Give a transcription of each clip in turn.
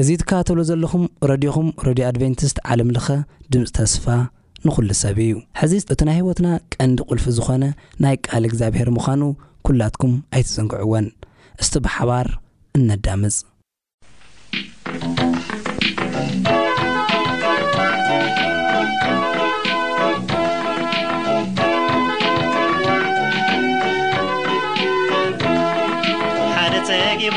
እዚ ትከታተልዎ ዘለኹም ረድዮኹም ረድዮ ኣድቨንቲስት ዓለም ለኸ ድምጺ ተስፋ ንኹሉ ሰብ እዩ። ሕዚ እቲ ናይ ህይወትና ቀንዲ ቁልፊ ዝኾነ ናይ ቃል እግዚኣብሔር ምዃኑ ኩላትኩም ኣይትዘንግዕዎን። እስቲ ብሓባር እነዳምጽ። ሓደ ጸጊቡ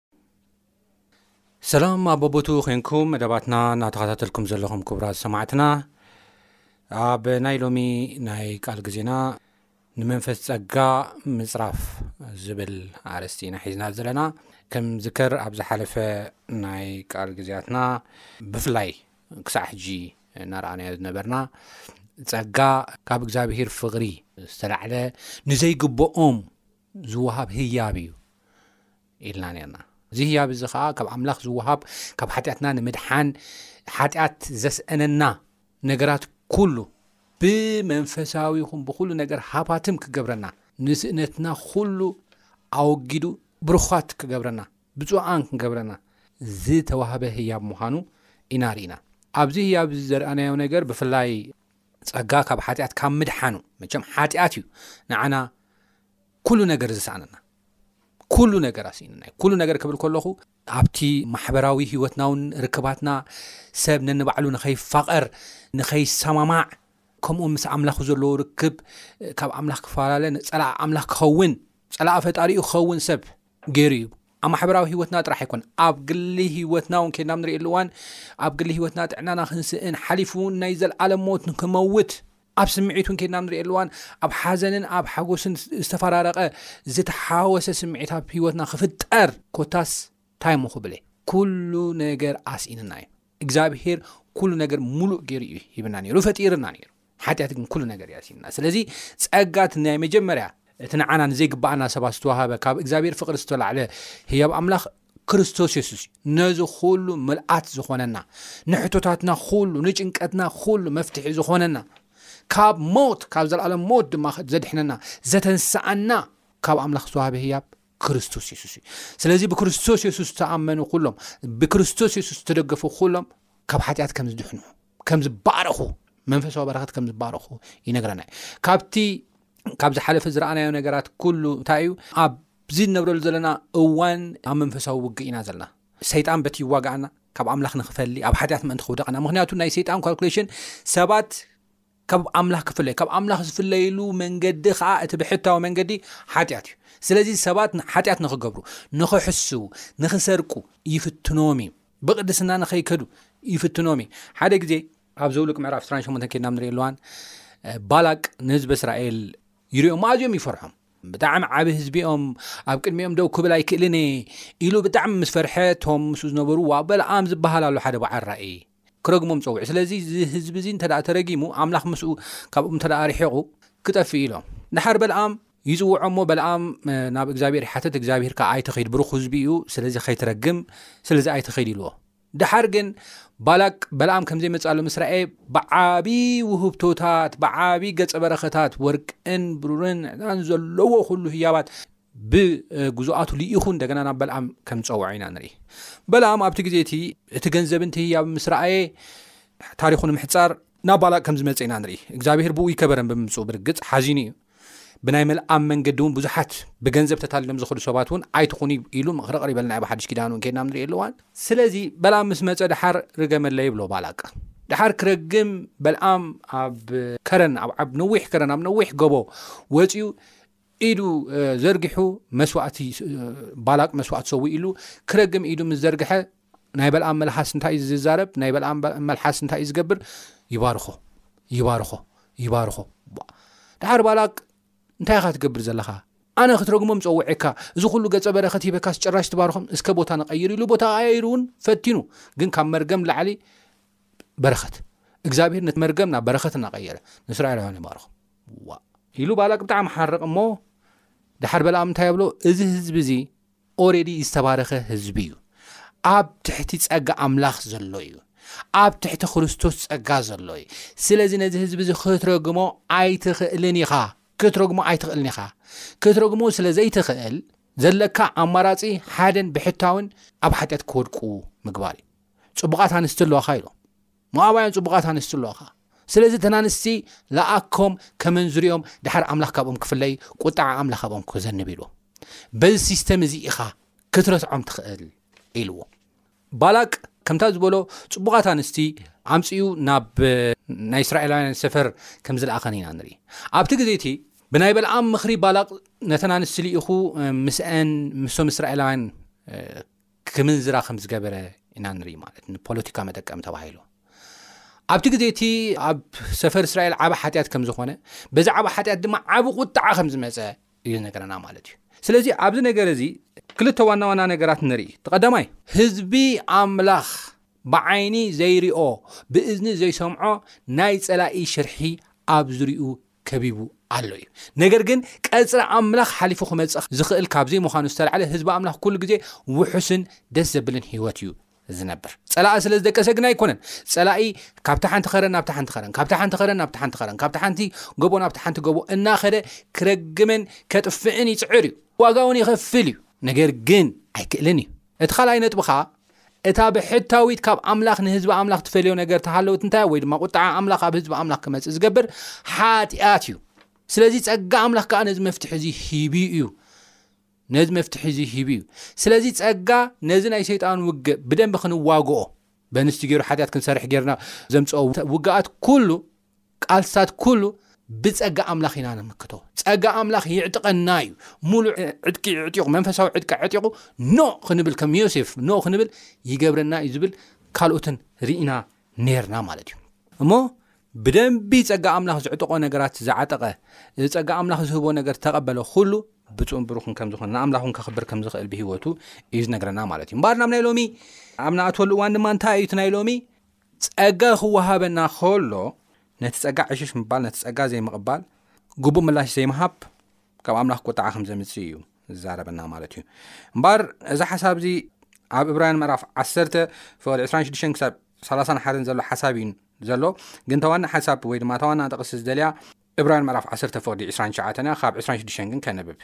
ሰላም ኣብ ቦቦቱ ኮንኩም መደባትና እናተኸታተልኩም ዘለኹም ክቡራት ሰማዕትና ኣብ ናይ ሎሚ ናይ ቃል ግዜና ንመንፈስ ፀጋ ምፅራፍ ዝብል ኣርስቲ ኢና ሒዝና ዘለና ከም ዝከር ኣብ ዝሓለፈ ናይ ቃል ግዜያትና ብፍላይ ክሳዕ ሕጂ እናረኣናዮ ዝነበርና ፀጋ ካብ እግዚኣብሄር ፍቕሪ ዝተላዕለ ንዘይግብኦም ዝወሃብ ህያብ እዩ ኢልና ኔርና። እዚ ህያብ እዚ ኸኣ ካብ ኣምላኽ ዝወሃብ ካብ ሓጢኣትና ንምድሓን ሓጢኣት ዘስእነና ነገራት ኩሉ ብመንፈሳዊ ይኹን ብኹሉ ነገር ሃባትም ክገብረና ንስእነትና ኩሉ ኣወጊዱ ብሩኻት ክገብረና ብፁዓን ክንገብረና ዝተዋህበ ህያብ ምዃኑ ኢና ርኢና። ኣብዚ ህያብ እዚ ዘርኣናዮ ነገር ብፍላይ ጸጋ ካብ ሓጢኣት ካብ ምድሓኑ መቸም ሓጢኣት እዩ ንዓና ኩሉ ነገር ዝሰኣነና ኩሉ ነገር ኣስኢኑና እዩ ኩሉ ነገር ክብል ከለኹ ኣብቲ ማሕበራዊ ህይወትናውን ርክባትና ሰብ ነንባዕሉ ንኸይፋቐር ንኸይሰማማዕ ከምኡ ምስ ኣምላኽ ዘለዎ ርክብ ካብ ኣምላኽ ክፈላለ ፀላእ ኣምላኽ ክኸውን ፀላእ ፈጣሪኡ ክኸውን ሰብ ገይሩ እዩ ኣብ ማሕበራዊ ሂወትና ጥራሕ ኣይኮን ኣብ ግሊ ሂወትና እውን ከድና ንሪእሉ እዋን ኣብ ግሊ ሂወትና ጥዕናና ክንስእን ሓሊፉ እውን ናይ ዘለኣለም ሞት ንክመውት ኣብ ስምዒት እውን ከድና ንሪእሉ እዋን ኣብ ሓዘንን ኣብ ሓጎስን ዝተፈራረቐ ዝተሓወሰ ስምዒት ኣብ ሂወትና ክፍጠር ኮታስ እንታይ እሞ ክብለ ኩሉ ነገር ኣስኢንና እዩ እግዚኣብሄር ኩሉ ነገር ሙሉእ ገይሩ እዩ ሂብና ነይሩ ፈጢርና ነይሩ ሓጢኣት ግን ኩሉ ነገር እያ ሲና ስለዚ ጸጋት ናይ መጀመርያ እቲ ንዓና ንዘይግባኣና ሰባት ዝተዋሃበ ካብ እግዚኣብሔር ፍቕሪ ዝተላዕለ ህያብ ኣምላኽ ክርስቶስ የሱስ እዩ ነዚ ኩሉ ምልኣት ዝኾነና ንሕቶታትና ኩሉ ንጭንቀትና ኩሉ መፍትሒ ዝኾነና ካብ ሞት ካብ ዘለኣለም ሞት ድማ ዘድሕነና ዘተንስኣና ካብ ኣምላኽ ዝተዋሃበ ህያብ ክርስቶስ የሱስ እዩ ስለዚ ብክርስቶስ የሱስ ተኣመኑ ኩሎም ብክርስቶስ የሱስ ዝተደገፉ ኩሎም ካብ ሓጢኣት ከም ዝድሕኑ ከም ዝባረኹ መንፈሳዊ በረኸት ከም ዝባረኹ ይነግረና እዩ ካብቲ ካብ ዝሓለፈ ዝረኣናዮ ነገራት ኩሉ እንታይ እዩ ኣብዚ ንነብረሉ ዘለና እዋን ኣብ መንፈሳዊ ውግእ ኢና ዘለና ሰይጣን በቲ ይዋግኣና ካብ ኣምላኽ ንክፈሊ ኣብ ሓጢኣት ምእንቲ ክውደቕና ምክንያቱ ናይ ሰይጣን ካልኩሌሽን ሰባት ካብ ኣምላኽ ክፍለዩ ካብ ኣምላኽ ዝፍለይሉ መንገዲ ከዓ እቲ ብሕታዊ መንገዲ ሓጢኣት እዩ ስለዚ ሰባት ሓጢኣት ንክገብሩ ንክሕስው ንክሰርቁ ይፍትኖም እዩ ብቕድስና ንኸይከዱ ይፍትኖም እዩ ሓደ ግዜ ኣብ ዘውልቅ ምዕራፍ ስራን ሸሞንተ ከድናም ንሪኦ ኣለዋን ባላቅ ንህዝቢ እስራኤል ይሪኦም ኣዝኦም ይፈርሖም ብጣዕሚ ዓብ ህዝቢኦም ኣብ ቅድሚኦም ደው ክብል ኣይክእልን እየ ኢሉ ብጣዕሚ ምስ ፈርሐ ቶም ምስ ዝነበሩ ዋ በልኣም ዝበሃል ኣሉ ሓደ በዓል ራእኢ ክረግሞም ፀውዒ ስለዚ እዚ ህዝቢ እዚ እንተ ተረጊሙ ኣምላኽ ምስ ካብኡ እንተ ርሒቑ ክጠፍእ ኢሎም ንሓር በልኣም ይጽውዖ እሞ በልኣም ናብ እግዚኣብሄር ይሓትት እግዚኣብሄር ከኣ ኣይትኺድ ብሩኽ ህዝቢ እዩ ስለዚ ከይትረግም ስለዚ ኣይትኺድ ኢልዎ ደሓር ግን ባላቅ በልኣም ከምዘይ መጻሉ ምስ ረኣየ ብዓቢ ውህብቶታት ብዓቢ ገጸ በረኸታት ወርቅን ብሩርን ዕዳን ዘለዎ ኩሉ ህያባት ብግዙኣቱ ልኢኹ እንደገና ናብ በልኣም ከም ዝፀውዖ ኢና ንርኢ በልኣም ኣብቲ ግዜ እቲ እቲ ገንዘብን ትህያብ ምስ ረኣየ ታሪኹ ንምሕፃር ናብ ባላቅ ከም ዝመጸ ኢና ንርኢ። እግዚኣብሄር ብእኡ ይከበረን ብምምጽኡ ብርግጽ ሓዚኑ እዩ። ብናይ መልኣም መንገዲ እውን ብዙሓት ብገንዘብ ተታሊሎም ዝኸዱ ሰባት እውን ኣይትኹኑ ኢሉ ምኽሪ ኣቕሪበልና እዩ ኣብ ሓድሽ ኪዳን እውን ከድና ኣብ ንርእየሉ እዋን። ስለዚ በልኣም ምስ መጸ ደሓር ርገመለይ ይብሎ ባላቅ። ደሓር ክረግም በልኣም ኣብ ከረን ኣብ ዓብ ነዊሕ ከረን ኣብ ነዊሕ ገቦ ወጺኡ ኢዱ ዘርጊሑ መስዋእቲ ባላቅ መስዋእቲ ሰዊኡ ኢሉ ክረግም ኢዱ ምስ ዘርግሐ ናይ በልኣም መልሓስ እንታይ እዩ ዝዛረብ ናይ በልኣም መልሓስ እንታይ እዩ ዝገብር ይባርኾ ይባርኾ ይባርኾ ድሓር ባላቅ እንታይ ኢኻ ትገብር ዘለኻ ኣነ ክትረግሞም ፀውዐካ እዚ ኩሉ ገፀ በረከት ሂበካ ስጭራሽ ትባርኮም እስከ ቦታ ንቀይር ኢሉ ቦታ ኣየይሩ እውን ፈቲኑ ግን ካብ መርገም ላዕሊ በረከት እግዚኣብሄር ነ መርገም ናብ በረከት እናቀየረ ንእስራኤላውያን ይባርኮም ዋ ኢሉ ባላቅ ብጣዕሚ ሓርቕ እሞ ድሓር በላኣም እንታይ የብሎ እዚ ህዝቢ እዚ ኦሬዲ ዝተባረኸ ህዝቢ እዩ ኣብ ትሕቲ ጸጋ ኣምላኽ ዘሎ እዩ ኣብ ትሕቲ ክርስቶስ ጸጋ ዘሎ እዩ ስለዚ ነዚ ህዝቢ እዚ ክትረግሞ ኣይትኽእልን ኢኻ ክትረግሞ ኣይትኽእልን ኢኻ ክትረግሞ ስለ ዘይትኽእል ዘለካ ኣማራጺ ሓደን ብሕታውን ኣብ ሓጢኣት ክወድቁ ምግባር እዩ ጽቡቓት ኣንስቲ ኣለዋኻ ኢሎም ሞኣባውያን ጽቡቓት ኣንስቲ ኣለዋኻ፣ ስለዚ እተን ኣንስቲ ለኣኮም ከመንዝርኦም፣ ድሓር ኣምላኽ ካብኦም ክፍለይ፣ ቁጥዓ ኣምላኽ ኣብኦም ከዘንብ ኢልዎ። በዚ ሲስተም እዚ ኢኻ ክትረትዖም ትኽእል ኢልዎ። ባላቅ ከምታ ዝበሎ ጽቡቓት ኣንስቲ ኣምጺኡ ናብ ናይ እስራኤላውያን ሰፈር ከም ዝለኣኸን ኢና ንርኢ። ኣብቲ ግዜ እቲ ብናይ በልኣም ምኽሪ ባላቅ ነተን ኣንስቲ ልኢኹ ምስአን ምስቶም እስራኤላውያን ክምንዝራ ከም ዝገበረ ኢና ንርኢ ማለት ንፖለቲካ መጠቀም ተባሂሉ ኣብቲ ግዜ እቲ ኣብ ሰፈር እስራኤል ዓብ ሓጢኣት ከም ዝኾነ በዚ ዓብ ሓጢኣት ድማ ዓብ ቁጣዓ ከም ዝመፀ እዩ ነገረና ማለት እዩ ስለዚ ኣብዚ ነገር እዚ ክልተ ዋና ዋና ነገራት ንርኢ እቲ ቀዳማይ ህዝቢ ኣምላኽ ብዓይኒ ዘይርኦ ብእዝኒ ዘይሰምዖ ናይ ጸላኢ ሽርሒ ኣብ ዝርኡ ከቢቡ ኣሎ እዩ። ነገር ግን ቀጽሪ ኣምላኽ ሓሊፉ ክመጽእ ዝኽእል ካብ ዘይምዃኑ ዝተላዕለ ህዝቢ ኣምላኽ ኩሉ ግዜ ውሑስን ደስ ዘብልን ህይወት እዩ ዝነብር። ጸላኢ ስለ ዝደቀሰ ግን ኣይኮነን። ጸላኢ ካብታ ሓንቲ ኸረን ናብታ ሓንቲ ኸረን፣ ካብታ ሓንቲ ኸረን ናብታ ሓንቲ ኸረን፣ ካብታ ሓንቲ ገቦ ናብታ ሓንቲ ገቦ እናኸደ ክረግምን ከጥፍእን ይጽዕር እዩ። ዋጋውን ይኸፍል እዩ። ነገር ግን ኣይክእልን እዩ። እቲ ካልኣይ ነጥቢ ኸኣ እታ ብሕታዊት ካብ ኣምላኽ ንህዝቢ ኣምላኽ ትፈልዮ ነገር ተሃለውት እንታይ ወይ ድማ ቁጥዓ ኣምላኽ ኣብ ህዝቢ ኣምላኽ ክመጽእ ዝገብር ሓጢኣት እዩ ስለዚ ጸጋ ኣምላኽ ከዓ ነዚ መፍትሒ እዚ ሂቡ እዩ ነዚ መፍትሒ እዚ ሂቡ እዩ ስለዚ ጸጋ ነዚ ናይ ሰይጣን ውግእ ብደንቢ ክንዋግኦ በንስቲ ገይሩ ሓጢኣት ክንሰርሕ ጌርና ዘምፅኦ ውግኣት ኩሉ ቃልስታት ኩሉ ብጸጋ ኣምላኽ ኢና ንምክቶ ጸጋ ኣምላኽ ይዕጥቐና እዩ ሙሉ ዕጥቂ ዕጢቑ መንፈሳዊ ዕጥቂ ዕጢቑ ኖ ክንብል ከም ዮሴፍ ኖ ክንብል ይገብረና እዩ ዝብል ካልኦትን ርኢና ነርና ማለት እዩ እሞ ብደንቢ ጸጋ ኣምላኽ ዝዕጥቆ ነገራት ዝዓጠቐ ጸጋ ኣምላኽ ዝህቦ ነገር ተቐበለ ኩሉ ብፁን ብሩኽን ከም ዝኾነ ንኣምላኽን ከኽብር ከም ዝኽእል ብሂወቱ እዩ ዝነግረና ማለት እዩ እምበኣር ናብ ናይ ሎሚ ኣብ ንኣትወሉ እዋን ድማ እንታይ እዩ እቲ ናይ ሎሚ ጸጋ ክወሃበና ከሎ ነቲ ጸጋ ዕሽሽ ምባል፣ ነቲ ጸጋ ዘይምቕባል፣ ግቡእ ምላሽ ዘይምሃብ ካብ ኣምላኽ ቁጥዓ ከም ዘምጽእ እዩ ዝዛረበና ማለት እዩ። እምበኣር እዚ ሓሳብ እዚ ኣብ እብራውያን ምዕራፍ 10 ፍቕዲ 26 ክሳብ 31 ዘሎ ሓሳብ እዩ ዘሎ ግን ተዋና ሓሳብ ወይ ድማ ተዋና ጥቕሲ ዝደልያ እብራን ምዕራፍ ዓሰርተ ፍቕዲ ዕስራን ትሽዓተና ኻብ ዕስራን ሽዱሽተን ግን ከንብብ።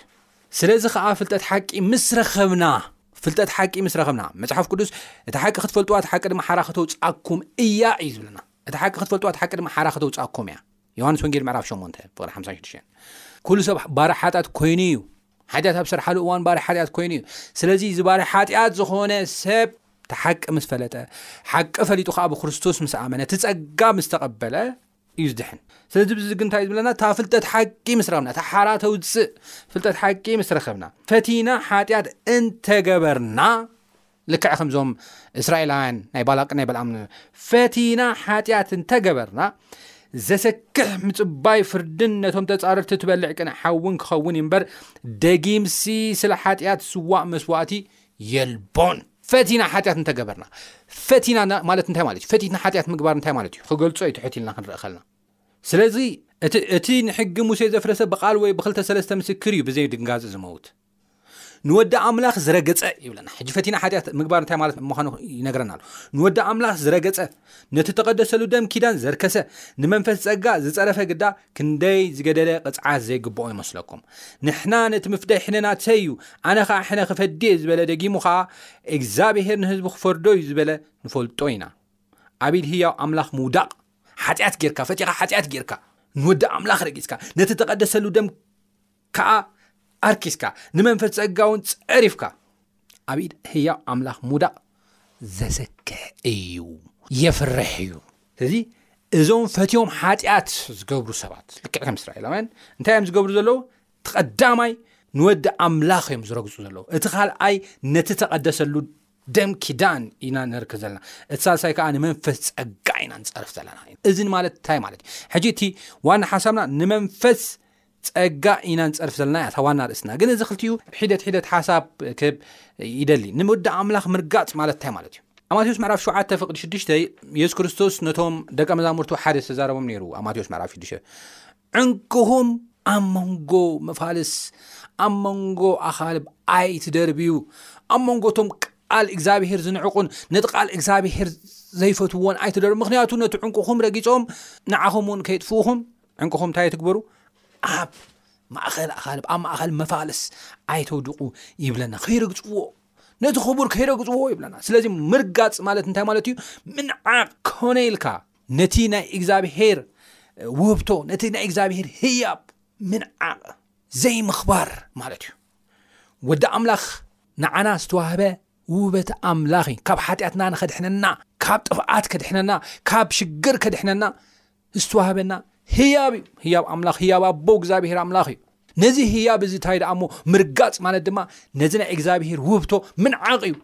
ስለዚ ኸኣ ፍልጠት ሓቂ ምስ ረኸብና፣ ፍልጠት ሓቂ ምስ ረኸብና፣ መጽሓፍ ቅዱስ እታ ሓቂ ኽትፈልጥዋ እታ ሓቂ ድማ ሓራ ኸተውጽኣኩም እያ እዩ ዝብለና። እታ ሓቂ ኽትፈልጥዋ እታ ሓቂ ድማ ሓራ ኸተውጽኣኩም እያ። ዮሃንስ ወንጌል ምዕራፍ ሸሞንተ ፍቕዲ ሓምሳን ሽዱሽተን ኩሉ ሰብ ባርያ ሓጢኣት ኮይኑ እዩ ሓጢኣት ኣብ ሰርሓሉ እዋን ባሪ ሓጢኣት ኮይኑ እዩ ስለዚ እዚ ባሪ ሓጢኣት ዝኾነ ሰብ እቲ ሓቂ ምስ ፈለጠ ሓቂ ፈሊጡ ከዓ ብክርስቶስ ምስ ኣመነ እቲ ጸጋ ምስ ተቐበለ እዩ ዝድሕን ስለዚ ብዚ ግንታይ እዩ ዝብለና እታ ፍልጠት ሓቂ ምስ ረኸብና እታ ሓራ ተውፅእ ፍልጠት ሓቂ ምስ ረኸብና ፈቲና ሓጢኣት እንተገበርና ልክዕ ከምዞም እስራኤላውያን ናይ ባላቅ ናይ በልኣም ፈቲና ሓጢኣት እንተገበርና ዘሰክሕ ምፅባይ ፍርድን ነቶም ተፃረርቲ ትበልዕ ቅነ ሓውን ክኸውን እምበር ደጊምሲ ስለ ሓጢኣት ስዋእ መስዋእቲ የልቦን ፈቲና ሓጢኣት እንተ ገበርና። ፈቲና ና ማለት እንታይ ማለት እዩ? ፈቲትና ሓጢኣት ምግባር እንታይ ማለት እዩ? ኽገልጾ እዩ ትሕት ኢልና ክንርኢ ከልና። ስለዚ እቲ እቲ ንሕጊ ሙሴ ዘፍረሰ ብቓል ወይ ብኽልተ ሰለስተ ምስክር እዩ ብዘይ ድንጋጸ ዝመውት። ንወዲ ኣምላኽ ዝረገጸ ይብለና። ሕጂ ፈቲና ሓጢኣት ምግባር እንታይ ማለት ምዃኑ ይነግረና ኣሎ። ንወዲ ኣምላኽ ዝረገጸ፣ ነቲ ተቐደሰሉ ደም ኪዳን ዘርከሰ፣ ንመንፈስ ጸጋ ዝጸረፈ ግዳ ክንደይ ዝገደደ ቅጽዓት ዘይግብኦ ይመስለኩም ንሕና ነቲ ምፍደይ ሕነ ናተይ እዩ ኣነ ከኣ ሕነ ክፈድየ ዝበለ ደጊሙ ከኣ እግዚኣብሄር ንህዝቢ ክፈርዶ እዩ ዝበለ ንፈልጦ ኢና ኣብ ኢድ ህያው ኣምላኽ ምውዳቕ ሓጢኣት ጌርካ ፈቲኻ ሓጢኣት ጌርካ ንወዲ ኣምላኽ ረጊጽካ ነቲ ተቐደሰሉ ደም ከኣ ኣርኪስካ ንመንፈስ ጸጋ እውን ጸሪፍካ ኣብ ኢድ ህያው ኣምላኽ ሙዳቕ ዘሰክሕ እዩ የፍርሕ እዩ ስለዚ እዞም ፈትዮም ሓጢኣት ዝገብሩ ሰባት ልክዕ ከም እስራኤላውያን እንታይ እዮም ዝገብሩ ዘለዉ እቲ ቀዳማይ ንወዲ ኣምላኽ እዮም ዝረግፁ ዘለዉ እቲ ካልኣይ ነቲ ተቐደሰሉ ደም ኪዳን ኢና ንርከብ ዘለና እቲ ሳልሳይ ከዓ ንመንፈስ ፀጋ ኢና ንፀርፍ ዘለና እዚ ማለት እንታይ ማለት እዩ ሕጂ እቲ ዋና ሓሳብና ንመንፈስ ጸጋ ኢና ንጸርፍ ዘለና እያ እታ ዋና ርእስና ግን እዚ ክልቲኡ ሒደት ሒደት ሓሳብ ክህብ ይደሊ ንምውዳእ ኣምላኽ ምርጋጽ ማለት እንታይ ማለት እዩ ኣማቴዎስ ምዕራፍ ሸውዓተ ፍቅዲ ሽዱሽተ የሱስ ክርስቶስ ነቶም ደቀ መዛሙርቱ ሓደ ዝተዛረቦም ነይሩ ኣማቴዎስ ምዕራፍ ሽዱሽተ ዕንቅኹም ኣብ መንጎ መፋልስ ኣብ መንጎ ኣኻልብ ኣይትደርብዩ ኣብ መንጎ እቶም ቃል እግዚኣብሄር ዝንዕቁን ነቲ ቃል እግዚኣብሄር ዘይፈትዎን ኣይትደር ምክንያቱ ነቲ ዕንቁኹም ረጊፆም ንዓኹም እውን ከይጥፍኡኹም ዕንቅኹም እንታይ ትግበሩ ኣብ ማእኸል ኣኻልብ ኣብ ማእኸል መፋልስ ኣይተውድቑ ይብለና ከይረግፅዎ ነቲ ክቡር ከይረግፅዎ ይብለና ስለዚ ምርጋፅ ማለት እንታይ ማለት እዩ ምንዓቕ ኮነ ኢልካ ነቲ ናይ እግዚኣብሄር ውህብቶ ነቲ ናይ እግዚኣብሄር ህያብ ምንዓቕ ዘይምኽባር ማለት እዩ ወዲ ኣምላኽ ንዓና ዝተዋህበ ውበት ኣምላኽ እዩ ካብ ሓጢኣትና ንኸድሕነና ካብ ጥፍኣት ከድሕነና ካብ ሽግር ከድሕነና ዝተዋህበና ህያብ እዩ ህያብ ኣምላኽ ህያብ ኣቦ እግዚኣብሄር ኣምላኽ እዩ ነዚ ህያብ እዚ እንታይ ደኣ እሞ ምርጋጽ ማለት ድማ ነዚ ናይ እግዚኣብሄር ውህብቶ ምንዓቕ እዩ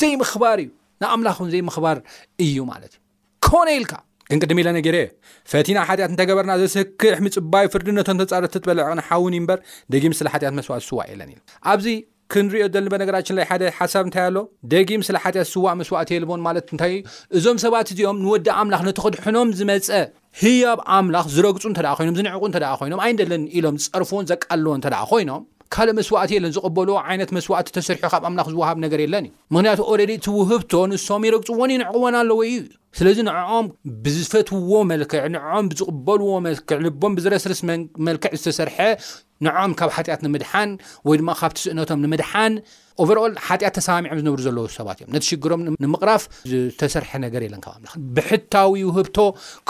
ዘይምኽባር እዩ ንኣምላኽ እውን ዘይምኽባር እዩ ማለት እዩ ኮነ ኢልካ ግን ቅድሚ ኢለ ነገረ ፈቲና ሓጢኣት እንተገበርና ዘስክሕ ምፅባይ ፍርዲ ነቶም ተፃረቲ ትበልዕ ዕቕን ሓውን እዩ እምበር ደጊም ስለ ሓጢኣት መስዋእቲ ስዋ የለን ኢሉ ኣብዚ ክንሪኦ ደሊ በነገራችን ላይ ሓደ ሓሳብ እንታይ ኣሎ ደጊም ስለ ሓጢኣት ዝስዋእ መስዋእቲ የልቦን ማለት እንታይ እዩ እዞም ሰባት እዚኦም ንወዲ ኣምላኽ ነቲ ክድሕኖም ዝመጸ ህያብ ኣምላኽ ዝረግጹ እንተ ደኣ ኮይኖም ዝንዕቁ እንተ ደኣ ኮይኖም ኣይንደልን ኢሎም ዝጸርፍዎን ዘቃልልዎን እንተ ደኣ ኮይኖም ካልእ መስዋእቲ የለን ዝቕበልዎ ዓይነት መስዋእቲ ተሰሪሑ ካብ ኣምላኽ ዝወሃብ ነገር የለን እዩ ምክንያቱ ኦረዲ እቲ ውህብቶ ንሶም ይረግጽዎን ይንዕቅዎን ኣለዉ እዩ ስለዚ ንዕኦም ብዝፈትውዎ መልክዕ፣ ንዕኦም ብዝቕበልዎ መልክዕ፣ ልቦም ብዝረስርስ መልክዕ ዝተሰርሐ ንዕኦም ካብ ሓጢኣት ንምድሓን ወይ ድማ ካብቲ ስእነቶም ንምድሓን ኦቨርኦል ሓጢኣት ተሰማሚዖም ዝነብሩ ዘለዉ ሰባት እዮም ነቲ ሽግሮም ንምቕራፍ ዝተሰርሐ ነገር የለን ካብ ኣምላኽ ብሕታዊ ውህብቶ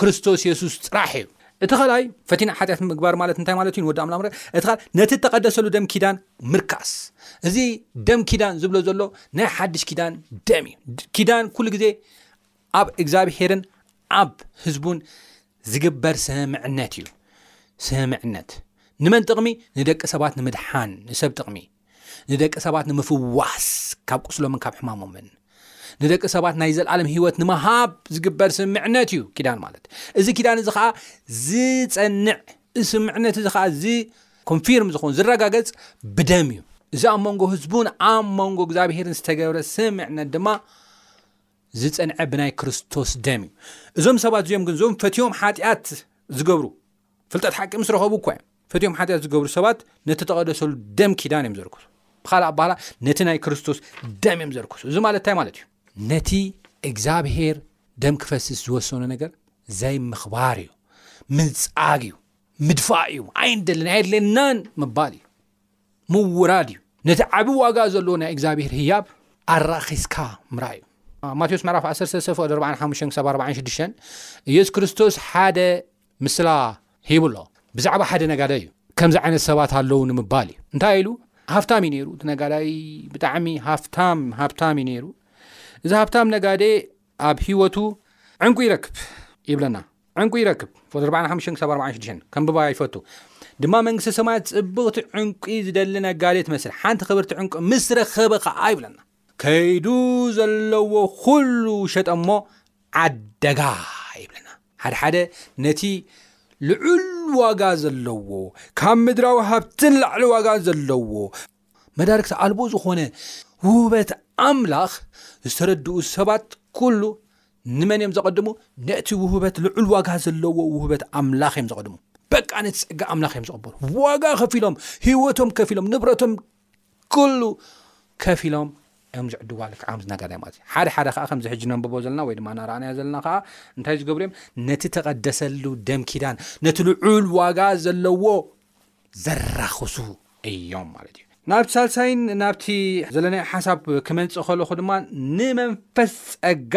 ክርስቶስ የሱስ ጥራሕ እዩ እቲ ካልኣይ ፈቲና ሓጢኣት ምግባር ማለት እንታይ ማለት እዩ ንወዲ ኣምላኽ ምረ እቲ ካል ነቲ እተቐደሰሉ ደም ኪዳን ምርካስ እዚ ደም ኪዳን ዝብሎ ዘሎ ናይ ሓድሽ ኪዳን ደም እዩ ኪዳን ኩሉ ግዜ ኣብ እግዚኣብሄርን ኣብ ህዝቡን ዝግበር ስምምዕነት እዩ። ስምምዕነት ንመን ጥቕሚ? ንደቂ ሰባት ንምድሓን፣ ንሰብ ጥቕሚ፣ ንደቂ ሰባት ንምፍዋስ ካብ ቁስሎምን ካብ ሕማሞምን ንደቂ ሰባት ናይ ዘለኣለም ህይወት ንምሃብ ዝግበር ስምምዕነት እዩ ኪዳን ማለት እዚ ኪዳን እዚ ከዓ ዝፀንዕ እዚ ስምምዕነት እዚ ከዓ እዚ ኮንፊርም ዝኸውን ዝረጋገፅ ብደም እዩ እዚ ኣብ መንጎ ህዝቡን ኣብ መንጎ እግዚኣብሄርን ዝተገብረ ስምምዕነት ድማ ዝጸንዐ ብናይ ክርስቶስ ደም እዩ እዞም ሰባት እዚኦም ግን እዞም ፈትዮም ሓጢኣት ዝገብሩ ፍልጠት ሓቂ ምስ ረኸቡ እኳ እዮም ፈትዮም ሓጢኣት ዝገብሩ ሰባት ነቲ ተቐደሰሉ ደም ኪዳን እዮም ዘርክሱ ብካልእ ኣባህላ ነቲ ናይ ክርስቶስ ደም እዮም ዘርክሱ እዚ ማለት እንታይ ማለት እዩ ነቲ እግዚኣብሄር ደም ክፈስስ ዝወሰኖ ነገር ዘይምኽባር እዩ ምንጻግ እዩ ምድፋእ እዩ ኣይንደልን ኣየድለናን ምባል እዩ ምውራድ እዩ ነቲ ዓብ ዋጋ ዘለዎ ናይ እግዚኣብሔር ህያብ ኣራኺስካ ምራይ እዩ ማቴዎስ ምዕራፍ 13 ፍቅድ 45 ክሳብ 46 ኢየሱስ ክርስቶስ ሓደ ምስላ ሂቡ ኣሎ ብዛዕባ ሓደ ነጋዳ እዩ ከምዚ ዓይነት ሰባት ኣለዉ ንምባል እዩ እንታይ ኢሉ ሃፍታም እዩ ነይሩ እቲ ነጋዳይ ብጣዕሚ ሃፍታም ሃብታም እዩ ነይሩ እዚ ሃብታም ነጋዴ ኣብ ሂወቱ ዕንቁ ይረክብ ይብለና ዕንቊ ይረክብ፣ ፎቶ ኣርባዓን ሓሙሽተን ክሳብ ኣርባዓን ሽዱሽተን፣ ከንብባ ይፈቱ። ድማ መንግስተ ሰማያት ጽብቕቲ ዕንቊ ዝደሊ ነጋዴ ትመስል፣ ሓንቲ ክብርቲ ዕንቊ ምስ ረኸበ ኸኣ ይብለና፣ ከይዱ ዘለዎ ዅሉ ሸጠ እሞ ዓደጋ ይብለና። ሓድሓደ ነቲ ልዑል ዋጋ ዘለዎ፣ ካብ ምድራዊ ሃብቲ ንላዕሊ ዋጋ ዘለዎ፣ መዳርግቲ ኣልቦ ዝዀነ ውህበት ኣምላኽ ዝተረድኡ ሰባት ኵሉ ንመን እዮም ዘቐድሙ? ነቲ ውህበት ልዑል ዋጋ ዘለዎ ውህበት ኣምላኽ እዮም ዘቐድሙ። በቃ ነቲ ጸጋ ኣምላኽ እዮም ዝቕበሉ። ዋጋ ከፊሎም፣ ህይወቶም ከፊሎም፣ ንብረቶም ኩሉ ከፊሎም እዮም ዝዕድዋ ልክዕ ከምዚ ነገር እዮም ማለት ሓደ ሓደ ከዓ ከምዚ ሕጂ ነንብቦ ዘለና ወይ ድማ ናረኣናዮ ዘለና ከዓ እንታይ ዝገብሩ እዮም ነቲ ተቐደሰሉ ደም ኪዳን ነቲ ልዑል ዋጋ ዘለዎ ዘራኽሱ እዮም ማለት እዩ። ናብቲ ሳልሳይን ናብቲ ዘለናዮ ሓሳብ ክመንጽእ ከለኹ ድማ ንመንፈስ ጸጋ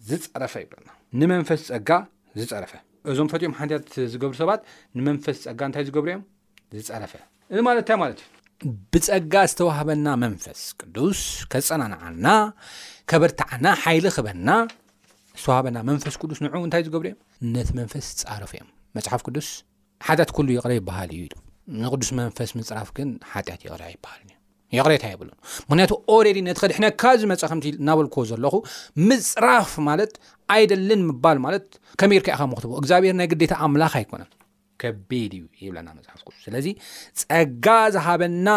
ዝጸረፈ ይብለና። ንመንፈስ ጸጋ ዝጸረፈ እዞም ፈትዮም ሓጢኣት ዝገብሩ ሰባት ንመንፈስ ጸጋ እንታይ ዝገብሩ እዮም? ዝጸረፈ እዚ ማለት እንታይ ማለት እዩ? ብጸጋ ዝተዋህበና መንፈስ ቅዱስ ከጸናንዓና ከበርትዓና ሓይሊ ክበና ዝተዋህበና መንፈስ ቅዱስ ንዑ እንታይ ዝገብሩ እዮም? ነቲ መንፈስ ዝጻረፉ እዮም። መጽሓፍ ቅዱስ ሓጢኣት ኩሉ ይቕረ ይበሃል እዩ ኢሉ ንቕዱስ መንፈስ ምጽራፍ ግን ሓጢኣት ይቕረ ኣይበሃልን እዩ ይቕሬታ የብሉን ምክንያቱ ኦሬዲ ነቲ ከድሕነካ ዝመፀ ከምቲ እናበልክዎ ዘለኹ ምፅራፍ ማለት ኣይደልን ምባል ማለት ከመይ ኢልካ ኢኻ ምክትቦ እግዚኣብሔር ናይ ግዴታ ኣምላኽ ኣይኮነን ከቢድ እዩ ይብለና መፅሓፍ ቅዱስ ስለዚ ፀጋ ዝሃበና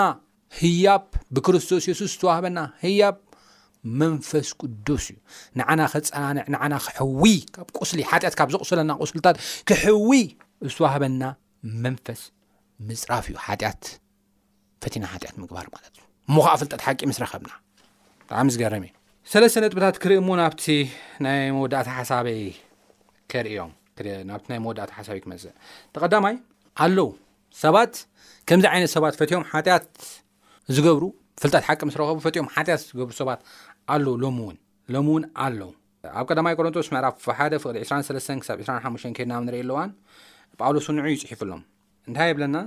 ህያብ ብክርስቶስ የሱስ ዝተዋህበና ህያብ መንፈስ ቅዱስ እዩ ንዓና ከጸናንዕ ንዓና ክሕዊ ካብ ቁስሊ ሓጢኣት ካብ ዘቑስለና ቁስልታት ክሕዊ ዝተዋህበና መንፈስ ምጽራፍ እዩ ሓጢኣት ፈቲና ሓጢኣት ምግባር ማለት እዩ እሞ ከዓ ፍልጠት ሓቂ ምስ ረኸብና ብጣዕሚ ዝገርም እዩ ሰለስተ ነጥብታት ክርኢ እሞ ናብቲ ናይ መወዳእታ ሓሳበይ ከርእዮም ናብቲ ናይ መወዳእታ ሓሳበይ ክመፅእ ተቐዳማይ ኣለዉ ሰባት ከምዚ ዓይነት ሰባት ፈትዮም ሓጢኣት ዝገብሩ ፍልጠት ሓቂ ምስ ረኸቡ ፈትዮም ሓጢኣት ዝገብሩ ሰባት ኣለዉ ሎሚ እውን ሎሚ እውን ኣለዉ ኣብ ቀዳማይ ቆሮንቶስ ምዕራፍ ሓደ ፍቕዲ 23 ክሳብ 25 ከድና ኣብ ንርእየሉ እዋን ጳውሎስ ንዑ እዩ ጽሒፉሎም እንታይ የብለና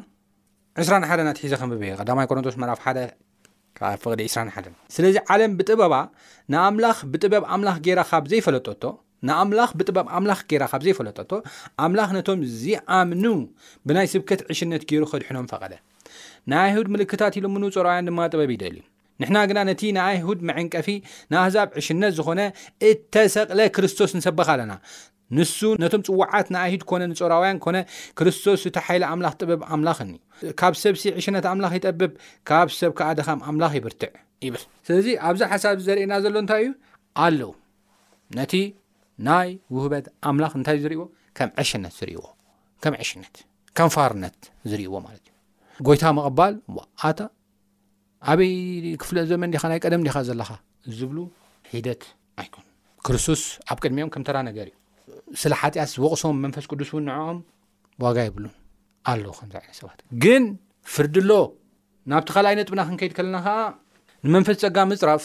21 ኣትሒዘ ከንብብ እየ ቀዳማይ ቆሮንቶስ ምዕራፍ ሓደ ራእይ ፍቕዲ ዕስራን ሓደን። ስለዚ ዓለም ብጥበባ ንኣምላኽ ብጥበብ ኣምላኽ ገይራ ኻብ ዘይፈለጠቶ፣ ንኣምላኽ ብጥበብ ኣምላኽ ገይራ ኻብ ዘይፈለጠቶ፣ ኣምላኽ ነቶም ዚኣምኑ ብናይ ስብከት ዕሽነት ገይሩ ኼድሕኖም ፈቐደ። ንኣይሁድ ምልክታት ይልምኑ፣ ጾርኣውያን ድማ ጥበብ ይደልዩ። ንሕና ግና ነቲ ንኣይሁድ መዐንቀፊ፣ ንኣህዛብ ዕሽነት ዝዀነ እተሰቕለ ክርስቶስ ንሰብኽ ኣለና። ንሱ ነቶም ጽዉዓት ንኣይሁድ ኮነ ንጾራውያን ኮነ ክርስቶስ እቲ ሓይሊ ኣምላኽ ጥበብ ኣምላኽን እዩ። ካብ ሰብሲ ዕሽነት ኣምላኽ ይጠብብ ካብ ሰብ ከኣ ድኻም ኣምላኽ ይብርትዕ ይብል። ስለዚ ኣብዚ ሓሳብ እዚ ዘርእየና ዘሎ እንታይ እዩ ኣለው ነቲ ናይ ውህበት ኣምላኽ እንታይ ዝርእይዎ ከም ዕሽነት ዝርእይዎ ከም ዕሽነት ከም ፋርነት ዝርእይዎ ማለት እዩ። ጎይታ ምቕባል ኣታ ኣበይ ክፍለ ዘመን ዲኻ ናይ ቀደም ዲኻ ዘለኻ ዝብሉ ሒደት ኣይኮኑን። ክርስቶስ ኣብ ቅድሚኦም ከም ተራ ነገር እዩ። ስለ ሓጢኣት ዝወቕሶም መንፈስ ቅዱስ እውን ንዕኦም ዋጋ የብሉን ኣለዉ ከምዚ ዓይነት ሰባት ግን ፍርዲ ኣሎ ናብቲ ካልኣይ ነጥብና ክንከይድ ከለና ከዓ ንመንፈስ ፀጋ ምፅራፍ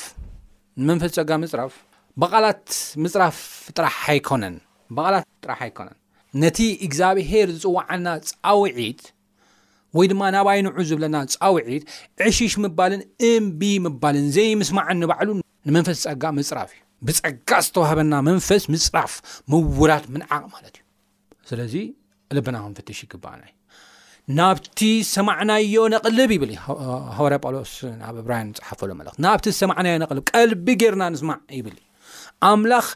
ንመንፈስ ፀጋ ምፅራፍ ብቓላት ምፅራፍ ጥራሕ ኣይኮነን ብቓላት ጥራሕ ኣይኮነን ነቲ እግዚኣብሄር ዝፅዋዓና ፃውዒት ወይ ድማ ናባይ ንዑ ዝብለና ጻውዒት ዕሽሽ ምባልን እምቢ ምባልን ዘይምስማዕን ንባዕሉ ንመንፈስ ጸጋ ምጽራፍ እዩ። ብጸጋ ዝተዋህበና መንፈስ ምጽራፍ፣ ምውራት፣ ምንዓቕ ማለት እዩ። ስለዚ ልብና ክንፍትሽ ይግባኣና እዩ። ናብቲ ሰማዕናዮ ነቕልብ ይብል ሃዋርያ ጳውሎስ ኣብ እብራያን ዝጸሓፈሉ መልእኽቲ ናብቲ ሰማዕናዮ ነቕልብ ቀልቢ ጌርና ንስማዕ ይብል እዩ። ኣምላኽ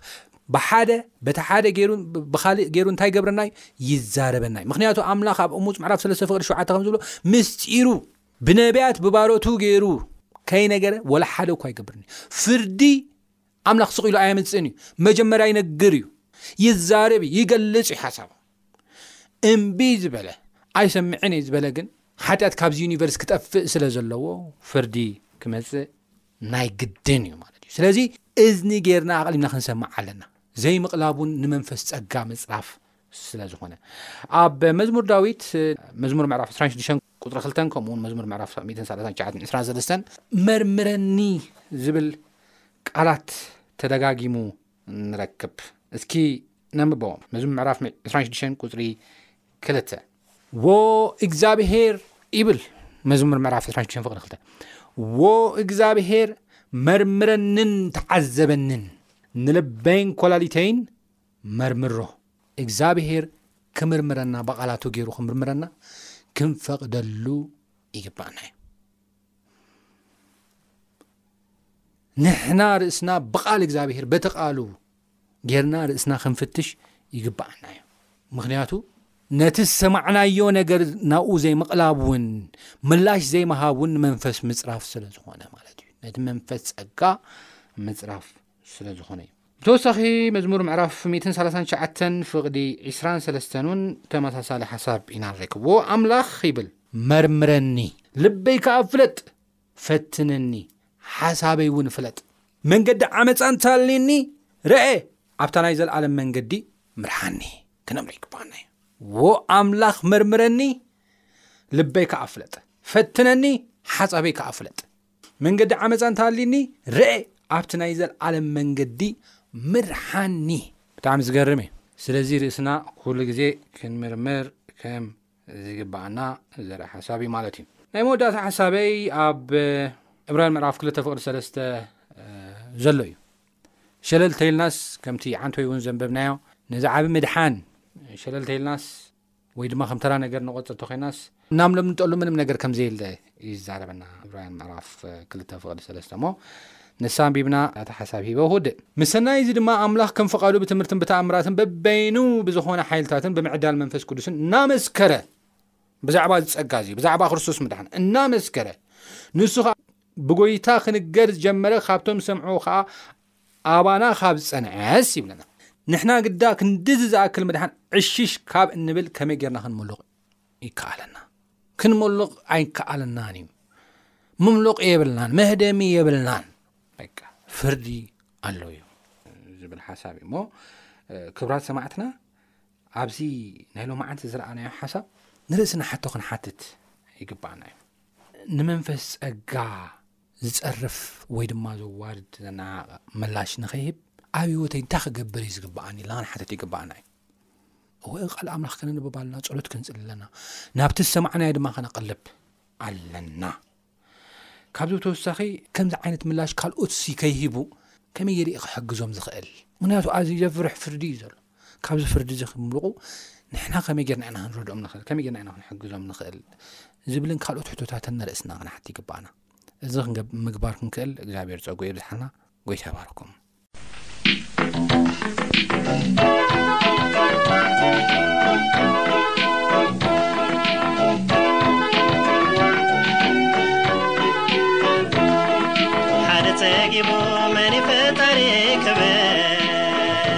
ብሓደ በቲ ሓደ ገይሩ ብካሊእ ገይሩ እንታይ ገብረና እዩ ይዛረበና እዩ ምክንያቱ ኣምላኽ ኣብ እሙፅ ምዕራፍ ሰለስተ ፍቅሪ ሸውዓተ ከም ዝብሎ ምስጢሩ ብነቢያት ብባሮቱ ገይሩ ከይነገረ ወላ ሓደ እኳ ይገብርን እዩ ፍርዲ ኣምላኽ ስቕ ኢሉ ኣየምፅእን እዩ መጀመርያ ይነግር እዩ ይዛረብ እዩ ይገልፅ እዩ ሓሳቡ እምቢ ዝበለ ኣይሰምዕን እየ ዝበለ ግን ሓጢኣት ካብዚ ዩኒቨርስ ክጠፍእ ስለ ዘለዎ ፍርዲ ክመፅእ ናይ ግድን እዩ ማለት እዩ ስለዚ እዝኒ ጌርና ኣቕሊምና ክንሰምዕ ኣለና ዘይምቕላብ እውን ንመንፈስ ፀጋ ምፅራፍ ስለ ዝኾነ ኣብ መዝሙር ዳዊት መዝሙር ምዕራፍ 26 ቁፅሪ 2 ከምኡውን መዝሙር ምዕራፍ 129 መርምረኒ ዝብል ቃላት ተደጋጊሙ ንረክብ እስኪ ነንብቦ ነዚ ምዕራፍ 26 ቁፅሪ ክልተ ዎ እግዚኣብሄር ይብል መዝሙር ምዕራፍ 26 ፍቅሪ ክልተ ዎ እግዚኣብሄር መርምረንን ተዓዘበንን ንልበይን ኮላሊተይን መርምሮ እግዚኣብሄር ክምርምረና ብቓላቱ ገይሩ ክምርምረና ክንፈቕደሉ ይግባእና እዩ ንሕና ርእስና ብቓል እግዚኣብሄር በቲ ቓሉ ጌርና ርእስና ክንፍትሽ ይግብኣና እዩ ምክንያቱ ነቲ ዝሰማዕናዮ ነገር ናብኡ ዘይምቕላብ እውን ምላሽ ዘይምሃብ እውን ንመንፈስ ምፅራፍ ስለ ዝኾነ ማለት እዩ ነቲ መንፈስ ፀጋ ምፅራፍ ስለ ዝኾነ እዩ ብተወሳኺ መዝሙር ምዕራፍ ሚእትን ሰላሳን ትሽዓተን ፍቕዲ ዕስራን ሰለስተን እውን ተመሳሳሊ ሓሳብ ኢና ንረክብዎ። ኣምላኽ ይብል። መርምረኒ ልበይ ከኣ ፍለጥ፣ ፈትነኒ ሓሳበይ እውን ፍለጥ። መንገዲ ዓመጻ እንተ ኣልዩኒ ርኣ፣ ኣብታ ናይ ዘለኣለም መንገዲ ምርሓኒ ክንብል ይግብኣና እዩ። ዎ ኣምላኽ መርምረኒ ልበይ ከኣ ፍለጥ፣ ፈትነኒ ሓሳበይ ከኣ ፍለጥ። መንገዲ ዓመጻ እንተ ኣልዩኒ ረኤ ኣብቲ ናይ ዘልኣለም መንገዲ ምርሓኒ። ብጣዕሚ ዝገርም እዩ ስለዚ ርእስና ኩሉ ግዜ ክንምርምር ከም ዝግብኣና ዘርኢ ሓሳብ እዩ ማለት እዩ። ናይ መወዳእታ ሓሳበይ ኣብ ዕብራውያን ምዕራፍ ክልተ ፍቅዲ ሰለስተ ዘሎ እዩ። ሸለል ተይልናስ ከምቲ ዓንተይ እውን ዘንበብናዮ ነዚ ዓቢ ምድሓን ሸለል ተይልናስ ወይ ድማ ከም ተራ ነገር ንቆጽር ተኮይናስ እናምሎም ንጠሉ ምንም ነገር ከም ዘየለ እዩ ዝዛረበና ዕብራውያን ምዕራፍ ክልተ ፍቅዲ ሰለስተ እሞ ንሳ ኣንቢብና ናታ ሓሳብ ሂበ ክውድእ ምሰናይ እዚ ድማ ኣምላኽ ከም ፍቃዱ ብትምህርትን ብተኣምራትን በበይኑ ብዝኾነ ሓይልታትን ብምዕዳል መንፈስ ቅዱስን እናመስከረ ብዛዕባ እዚ ጸጋ እዚ ብዛዕባ ክርስቶስ ምድሓን እናመስከረ ንሱ ከዓ ብጎይታ ክንገር ዝጀመረ ካብቶም ዝሰምዑ ከዓ ኣባና ካብ ዝጸንዐስ ይብለና ንሕና ግዳ ክንድዚ ዝኣክል ምድሓን ዕሽሽ ካብ እንብል ከመይ ጌርና ክንምሉቕ ይከኣለና ክንምሉቕ ኣይከኣለናን እዩ ምምሉቕ የብልናን መህደሚ የብልናን ፍርዲ ኣሎ እዩ ዝብል ሓሳብ እዩ እሞ ክብራት ሰማዕትና ኣብዚ ናይ ሎ መዓንቲ ዝረኣናዮ ሓሳብ ንርእሲ ንሓቶ ክንሓትት ይግባኣና እዩ ንመንፈስ ጸጋ ዝጸርፍ ወይ ድማ ዘዋርድ ዘነዓቕ ምላሽ ንኸይህብ ኣብ ህይወተይ እንታይ ክገብር እዩ ዝግብኣኒ ኢልና ክንሓተት ይግብኣና እዩ እወ ቃል ኣምላኽ ከነንብብ ኣለና ጸሎት ክንጽሊ ኣለና ናብቲ ዝሰማዕናዮ ድማ ከነቐልብ ኣለና ካብዚ ብተወሳኺ ከምዚ ዓይነት ምላሽ ካልኦት ሲ ከይሂቡ ከመይ የርኢ ክሕግዞም ዝኽእል ምክንያቱ ኣዚ ዘፍርሕ ፍርዲ እዩ ዘሎ ካብዚ ፍርዲ እዚ ክምልቑ ንሕና ከመይ ጌርና ኢና ክንረድኦም ንኽእል ከመይ ጌርና ኢና ክንሕግዞም ንኽእል ዝብልን ካልኦት ሕቶታትን ንርእስና ክንሓት ይግባኣና እዚ ምግባር ክንክእል እግዚኣብሔር ፀጉ የብዝሓና ጎይታ ይባርኩም ሓደ ፀጊቡ መን ፈጣሪ ክበ